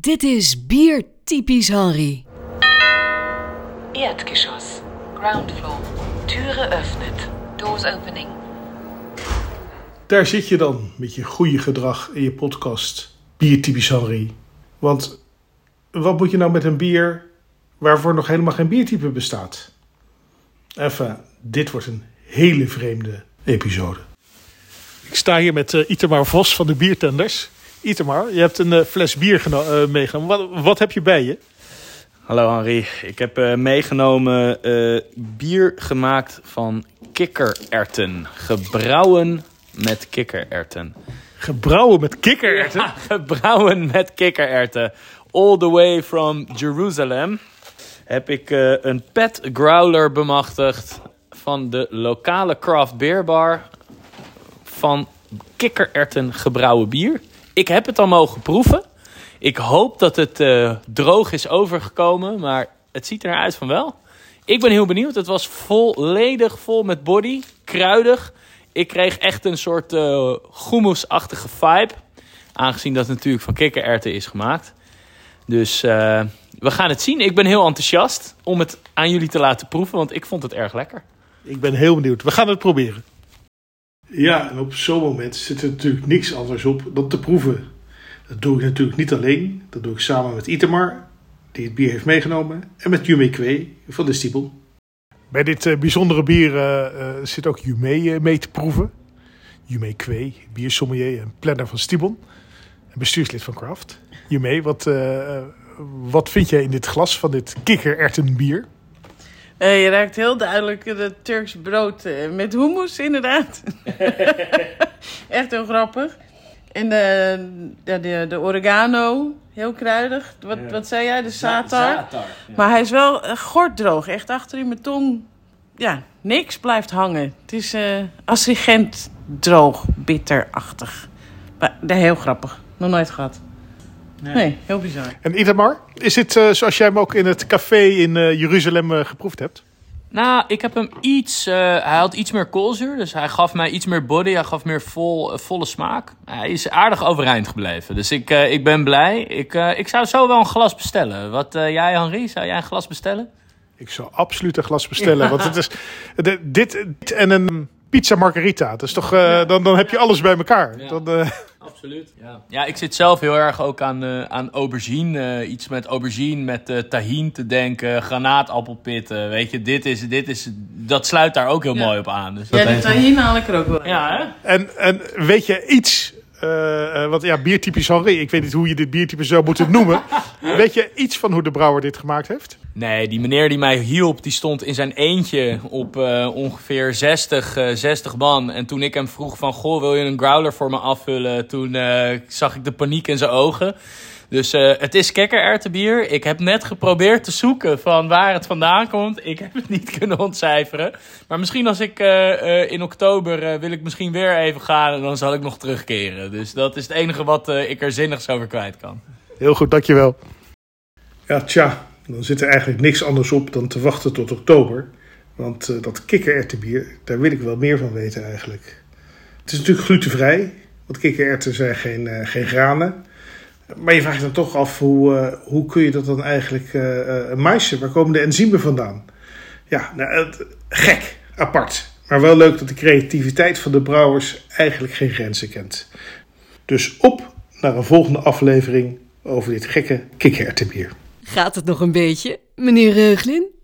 Dit is Bier Typisch Henry. Erdgeschoss. Ground floor. Türe öffnet. Doosopening. Daar zit je dan met je goede gedrag in je podcast Bier Typisch Henry. Want wat moet je nou met een bier waarvoor nog helemaal geen biertype bestaat? Even, dit wordt een hele vreemde episode. Ik sta hier met uh, Itemar Vos van de Biertenders. Itemar, je hebt een uh, fles bier uh, meegenomen. Wat, wat, heb je bij je? Hallo Henri, ik heb meegenomen bier gemaakt van kikkererwten. Gebrouwen met kikkererwten. Gebrouwen met kikkererwten? Ja, gebrouwen met kikkererwten. All the way from Jerusalem heb ik een pet growler bemachtigd van de lokale craft beer bar van kikkererwten gebrouwen bier. Ik heb het al mogen proeven. Ik hoop dat het uh, droog is overgekomen, maar het ziet er uit van wel. Ik ben heel benieuwd. Het was volledig vol met body, kruidig. Ik kreeg echt een soort uh, vibe. Aangezien dat natuurlijk van kikkererwten is gemaakt. Dus uh, we gaan het zien. Ik ben heel enthousiast om het aan jullie te laten proeven, want ik vond het erg lekker. Ik ben heel benieuwd. We gaan het proberen. Ja, en op zo'n moment zit er natuurlijk niks anders op dan te proeven. Dat doe ik natuurlijk niet alleen. Dat doe ik samen met Itemar, die het bier heeft meegenomen. En met Jume Kwee van de Stiebel. Bij dit uh, bijzondere bier uh, uh, zit ook Jume mee te proeven. Jume Kwee, biersommelier en planner van Stiebel. En bestuurslid van Craft. Jume, wat, wat vind jij in dit glas van dit kikkererwtenbier? Uh, je ruikt heel duidelijk het Turks brood uh, met hummus, inderdaad. Echt heel grappig. En de, de, de, de oregano, heel kruidig. Wat, ja. wat zei jij? De satar. Zatar, ja. Maar hij is wel uh, gorddroog. Echt achter in mijn tong. Ja, niks blijft hangen. Het is astringent droog, bitterachtig. Maar heel grappig. Nog nooit gehad. Nee, nee heel bizar. En Itamar, is dit uh, zoals jij hem ook in het café in uh, Jeruzalem uh, geproefd hebt? Nou, ik heb hem iets... hij had iets meer koolzuur, dus hij gaf mij iets meer body. Hij gaf meer vol, volle smaak. Hij is aardig overeind gebleven, dus ik, ik ben blij. Ik, ik zou zo wel een glas bestellen. Wat jij, Henri, zou jij een glas bestellen? Ik zou absoluut een glas bestellen, ja. want het is de, dit, dit en een pizza margarita. Dus toch, ja. dan, dan heb je alles bij elkaar. Ja. Dan, Absoluut. Ja. ja, ik zit zelf heel erg ook aan, uh, aan aubergine. Uh, iets met aubergine, met uh, tahin te denken, granaatappelpitten. Weet je, dit is, dit is, dat sluit daar ook heel ja. mooi op aan. Dus ja, de tahin haal ik er ook wel Ja, hè? En, en weet je iets... Uh, want ja, biertypisch Henri. Ik weet niet hoe je dit biertype zou moeten noemen. weet je iets van hoe de brouwer dit gemaakt heeft? Nee, die meneer die mij hielp, die stond in zijn eentje op uh, ongeveer 60, uh, 60 man. En toen ik hem vroeg van, goh, wil je een growler voor me afvullen? Toen zag ik de paniek in zijn ogen. Dus het is kekkererwtenbier. Ik heb net geprobeerd te zoeken van waar het vandaan komt. Ik heb het niet kunnen ontcijferen. Maar misschien als ik in oktober wil ik misschien weer even gaan en dan zal ik nog terugkeren. Dus dat is het enige wat ik er zinnigs over kwijt kan. Heel goed, dankjewel. Ja, tja. Dan zit er eigenlijk niks anders op dan te wachten tot oktober. Want uh, dat kikkererwtenbier, daar wil ik wel meer van weten eigenlijk. Het is natuurlijk glutenvrij, want kikkererwten zijn geen, uh, geen granen. Maar je vraagt dan toch af, hoe, uh, hoe kun je dat dan eigenlijk uh, maïsen? Waar komen de enzymen vandaan? Ja, nou, gek, apart. Maar wel leuk dat de creativiteit van de brouwers eigenlijk geen grenzen kent. Dus op naar een volgende aflevering over dit gekke kikkererwtenbier. Gaat het nog een beetje, meneer Reuglin?